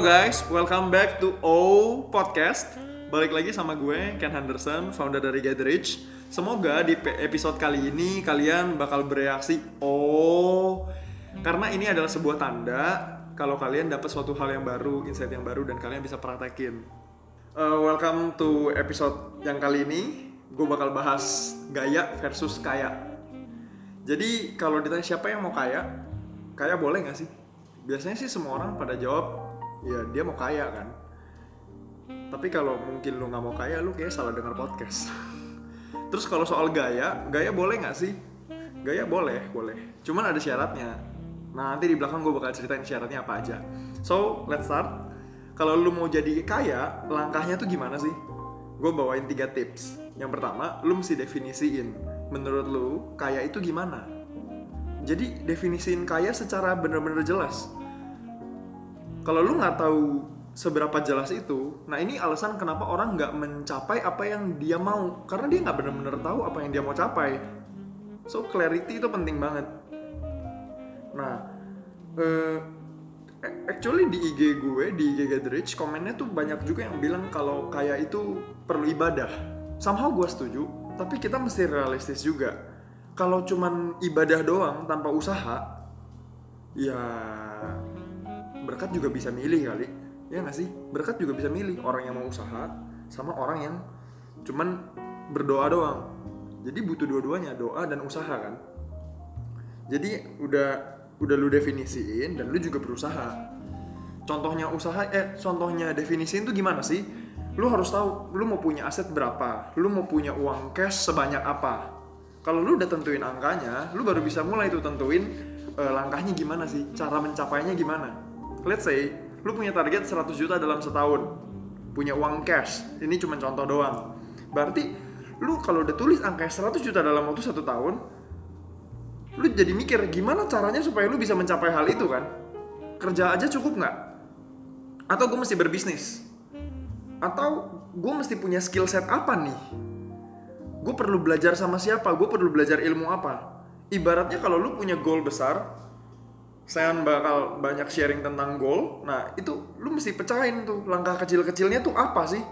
Guys, welcome back to O Podcast. Balik lagi sama gue, Ken Henderson, founder dari Get Rich. Semoga di episode kali ini kalian bakal bereaksi Oh, karena ini adalah sebuah tanda kalau kalian dapat suatu hal yang baru, insight yang baru dan kalian bisa praktekin. Uh, welcome to episode yang kali ini. Gue bakal bahas gaya versus kaya. Jadi kalau ditanya siapa yang mau kaya, kaya boleh nggak sih? Biasanya sih semua orang pada jawab, ya dia mau kaya kan. Tapi kalau mungkin lu nggak mau kaya, lu kayak salah dengar podcast. Terus kalau soal gaya, gaya boleh nggak sih? Gaya boleh, boleh. Cuman ada syaratnya. Nah nanti di belakang gue bakal ceritain syaratnya apa aja. So let's start. Kalau lu mau jadi kaya, langkahnya tuh gimana sih? Gue bawain tiga tips. Yang pertama, lu mesti definisiin. Menurut lu, kaya itu gimana? Jadi definisiin kaya secara bener-bener jelas. Kalau lu nggak tahu seberapa jelas itu, nah ini alasan kenapa orang nggak mencapai apa yang dia mau, karena dia nggak bener-bener tahu apa yang dia mau capai. So clarity itu penting banget. Nah, eh, actually di IG gue, di IG Get Rich, komennya tuh banyak juga yang bilang kalau kaya itu perlu ibadah. Somehow gue setuju, tapi kita mesti realistis juga. Kalau cuman ibadah doang tanpa usaha, ya berkat juga bisa milih kali. Ya nggak sih? Berkat juga bisa milih orang yang mau usaha sama orang yang cuman berdoa doang. Jadi butuh dua-duanya, doa dan usaha kan. Jadi udah udah lu definisiin dan lu juga berusaha. Contohnya usaha eh contohnya definisiin tuh gimana sih? Lu harus tahu lu mau punya aset berapa, lu mau punya uang cash sebanyak apa. Kalau lu udah tentuin angkanya, lu baru bisa mulai tuh tentuin eh, langkahnya gimana sih, cara mencapainya gimana. Let's say lu punya target 100 juta dalam setahun, punya uang cash. Ini cuma contoh doang. Berarti lu kalau udah tulis angka 100 juta dalam waktu satu tahun, lu jadi mikir gimana caranya supaya lu bisa mencapai hal itu kan? Kerja aja cukup nggak? Atau gue mesti berbisnis? Atau gue mesti punya skill set apa nih? Gue perlu belajar sama siapa? Gue perlu belajar ilmu apa? Ibaratnya kalau lu punya goal besar saya bakal banyak sharing tentang goal nah itu lu mesti pecahin tuh langkah kecil-kecilnya tuh apa sih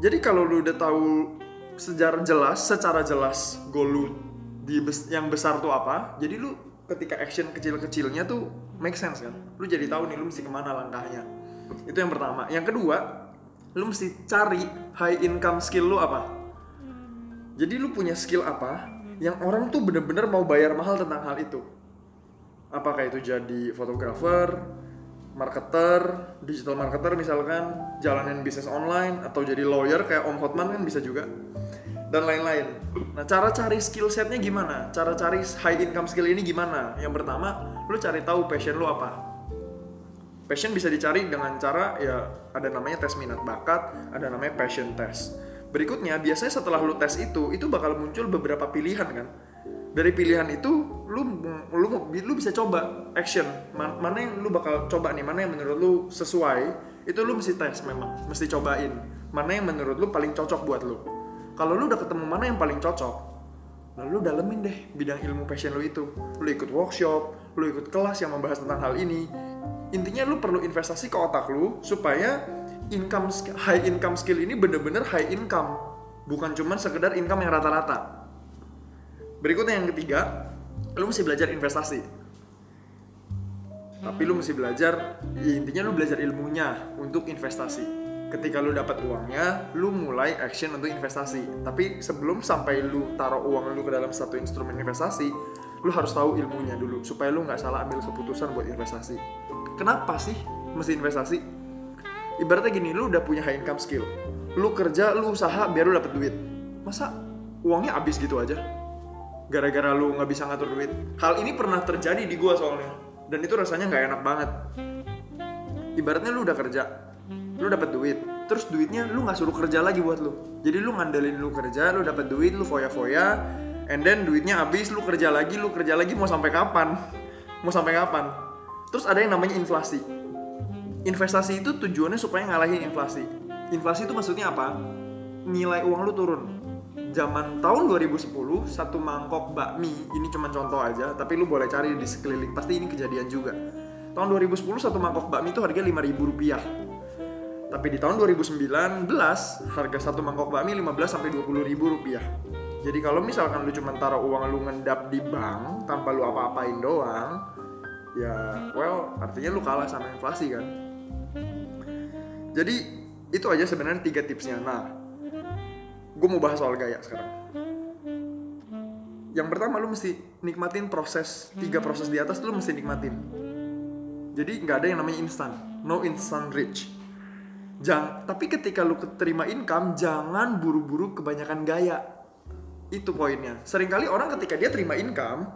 jadi kalau lu udah tahu secara jelas, secara jelas goal lu di bes- yang besar tuh apa, jadi lu ketika action kecil-kecilnya tuh make sense kan? Lu jadi tahu nih lu mesti ke mana langkahnya. Itu yang pertama. Yang kedua, lu mesti cari high income skill lu apa. Jadi lu punya skill apa yang orang tuh bener-bener mau bayar mahal tentang hal itu. Apakah itu jadi fotografer, marketer, digital marketer misalkan, jalanin bisnis online atau jadi lawyer kayak Om Hotman kan bisa juga dan lain-lain. Nah, cara cari skill setnya gimana? Cara cari high income skill ini gimana? Yang pertama, lu cari tahu passion lu apa. Passion bisa dicari dengan cara ya ada namanya tes minat bakat, ada namanya passion test. Berikutnya, biasanya setelah lu tes itu, itu bakal muncul beberapa pilihan kan. Dari pilihan itu, lu lu lu bisa coba action. Man- Mana yang lu bakal coba nih, mana yang menurut lu sesuai, itu lu mesti tes memang, mesti cobain. Mana yang menurut lu paling cocok buat lu. Kalau lu udah ketemu mana yang paling cocok, lalu lu dalemin deh bidang ilmu passion lu itu. Lu ikut workshop, lu ikut kelas yang membahas tentang hal ini. Intinya lu perlu investasi ke otak lu supaya income high income skill ini bener-bener high income, bukan cuman sekedar income yang rata-rata. Berikutnya yang ketiga, lu mesti belajar investasi. Tapi lu mesti belajar, ya intinya lu belajar ilmunya untuk investasi. Ketika lu dapat uangnya, lu mulai action untuk investasi. Tapi sebelum sampai lu taruh uang lu ke dalam satu instrumen investasi, lu harus tahu ilmunya dulu supaya lu nggak salah ambil keputusan buat investasi. Kenapa sih mesti investasi? Ibaratnya gini, lu udah punya high income skill. Lu kerja, lu usaha biar lu dapet duit. Masa uangnya habis gitu aja? Gara-gara lu nggak bisa ngatur duit. Hal ini pernah terjadi di gua soalnya. Dan itu rasanya nggak enak banget. Ibaratnya lu udah kerja, lu dapet duit. Terus duitnya lu nggak suruh kerja lagi buat lu. Jadi lu ngandelin lu kerja, lu dapet duit, lu foya-foya, and then duitnya habis, lu kerja lagi, lu kerja lagi mau sampai kapan? Mau sampai kapan? Terus ada yang namanya inflasi. Investasi itu tujuannya supaya ngalahin inflasi. Inflasi itu maksudnya apa? Nilai uang lu turun. Zaman tahun 2010, satu mangkok bakmi, ini cuma contoh aja, tapi lu boleh cari di sekeliling, pasti ini kejadian juga. tahun 2010 satu mangkok bakmi itu harganya 5000 rupiah tapi di tahun 2019 harga satu mangkok bakmi 15 sampai 20 ribu rupiah jadi kalau misalkan lu cuma taruh uang lu ngendap di bank tanpa lu apa-apain doang ya well artinya lu kalah sama inflasi kan jadi itu aja sebenarnya tiga tipsnya. Nah gue mau bahas soal gaya sekarang. Yang pertama lu mesti nikmatin proses tiga proses di atas lu mesti nikmatin. Jadi nggak ada yang namanya instan. No instant rich. Jang, tapi ketika lu keterima income jangan buru-buru kebanyakan gaya. Itu poinnya. Seringkali orang ketika dia terima income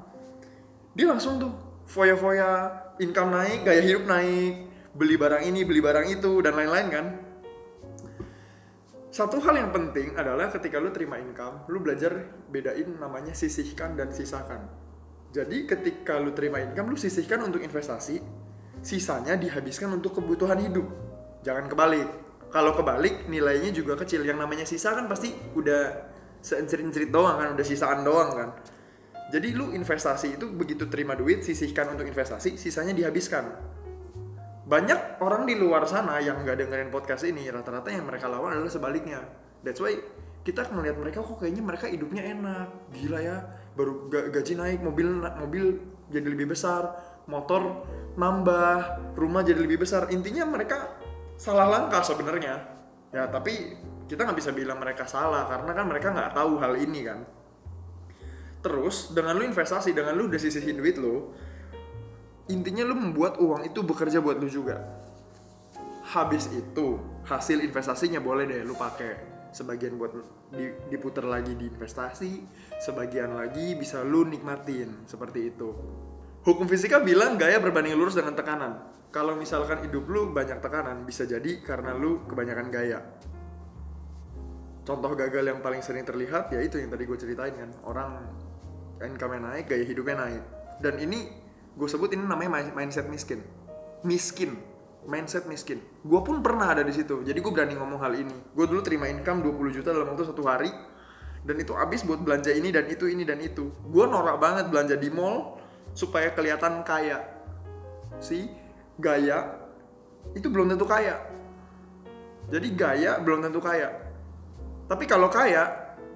dia langsung tuh foya-foya income naik gaya hidup naik beli barang ini beli barang itu dan lain-lain kan satu hal yang penting adalah ketika lu terima income, lu belajar bedain namanya sisihkan dan sisakan. Jadi ketika lu terima income, lu sisihkan untuk investasi, sisanya dihabiskan untuk kebutuhan hidup. Jangan kebalik. Kalau kebalik, nilainya juga kecil. Yang namanya sisa kan pasti udah seencerit-encerit doang kan, udah sisaan doang kan. Jadi lu investasi itu begitu terima duit, sisihkan untuk investasi, sisanya dihabiskan banyak orang di luar sana yang nggak dengerin podcast ini. Rata-rata yang mereka lawan adalah sebaliknya. That's why kita melihat mereka kok kayaknya mereka hidupnya enak. Gila ya. Baru gaji naik mobil mobil jadi lebih besar motor nambah rumah jadi lebih besar. Intinya mereka salah langkah sebenarnya. Ya tapi kita nggak bisa bilang mereka salah karena kan mereka nggak tahu hal ini kan. Terus dengan lu investasi dengan lu udah sisihin duit lu intinya lu membuat uang itu bekerja buat lu juga. Habis itu hasil investasinya boleh deh lu pakai. Sebagian buat diputar lagi di investasi sebagian lagi bisa lu nikmatin seperti itu. Hukum fisika bilang gaya berbanding lurus dengan tekanan. Kalau misalkan hidup lu banyak tekanan bisa jadi karena lu kebanyakan gaya. Contoh gagal yang paling sering terlihat ya itu yang tadi gue ceritain kan. Orang income naik gaya hidupnya naik. Dan ini gue sebut ini namanya mindset miskin. Miskin. Mindset miskin. Gue pun pernah ada di situ. Jadi gue berani ngomong hal ini. Gue dulu terima income 20 juta dalam waktu satu hari. Dan itu habis buat belanja ini dan itu ini dan itu. Gue norak banget belanja di mall supaya kelihatan kaya. Si gaya itu belum tentu kaya. Jadi gaya belum tentu kaya. Tapi kalau kaya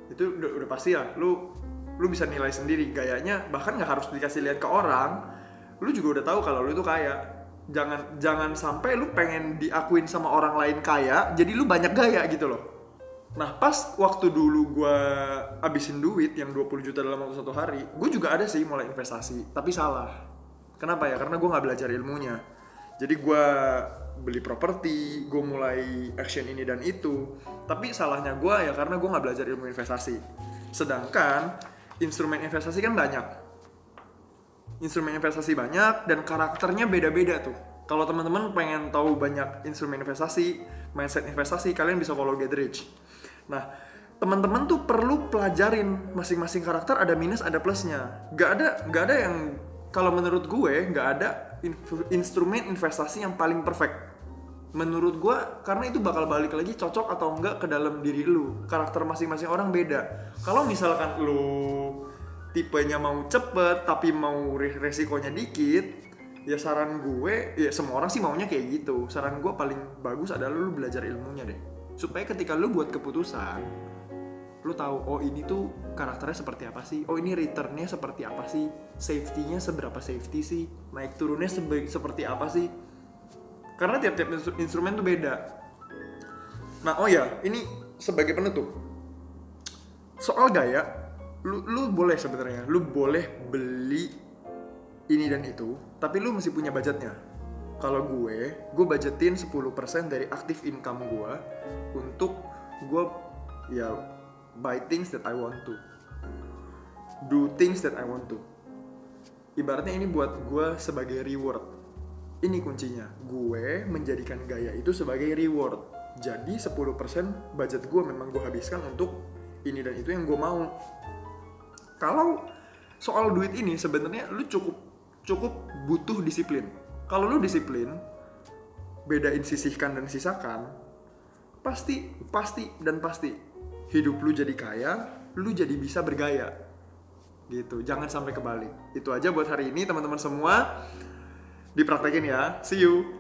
itu udah, udah pasti lah. Lu lu bisa nilai sendiri. Gayanya bahkan nggak harus dikasih lihat ke orang lu juga udah tahu kalau lu itu kaya. Jangan jangan sampai lu pengen diakuin sama orang lain kaya jadi lu banyak gaya gitu loh. Nah pas waktu dulu gue abisin duit yang 20 juta dalam waktu satu hari gue juga ada sih mulai investasi tapi salah. Kenapa ya? Karena gue nggak belajar ilmunya. Jadi gue beli properti gue mulai action ini dan itu. Tapi salahnya gue ya karena gue nggak belajar ilmu investasi. Sedangkan instrumen investasi kan banyak instrumen investasi banyak dan karakternya beda-beda tuh. Kalau teman-teman pengen tahu banyak instrumen investasi, mindset investasi, kalian bisa follow Get Rich. Nah, teman-teman tuh perlu pelajarin masing-masing karakter ada minus ada plusnya. Gak ada gak ada yang kalau menurut gue gak ada instrumen investasi yang paling perfect. Menurut gue karena itu bakal balik lagi cocok atau enggak ke dalam diri lu. Karakter masing-masing orang beda. Kalau misalkan lu tipenya mau cepet tapi mau resikonya dikit ya saran gue ya semua orang sih maunya kayak gitu. Saran gue paling bagus adalah lu belajar ilmunya deh. Supaya ketika lu buat keputusan lu tahu oh ini tuh karakternya seperti apa sih? Oh ini returnnya seperti apa sih? Safety-nya seberapa safety sih? Naik turunnya seperti apa sih? Karena tiap-tiap instrumen tuh beda. Nah oh ya ini sebagai penutup. Soal gaya lu lu boleh sebenarnya lu boleh beli ini dan itu tapi lu mesti punya budgetnya. Kalau gue gue budgetin 10% dari aktif income gue untuk gue ya buy things that I want to. Do things that I want to. Ibaratnya ini buat gue sebagai reward. Ini kuncinya. Gue menjadikan gaya itu sebagai reward. Jadi 10% budget gue memang gue habiskan untuk ini dan itu yang gue mau kalau soal duit ini sebenarnya lu cukup cukup butuh disiplin. Kalau lu disiplin bedain sisihkan dan sisakan pasti pasti dan pasti hidup lu jadi kaya lu jadi bisa bergaya. Gitu jangan sampai kebalik. Itu aja buat hari ini teman-teman semua. Dipraktekin ya. See you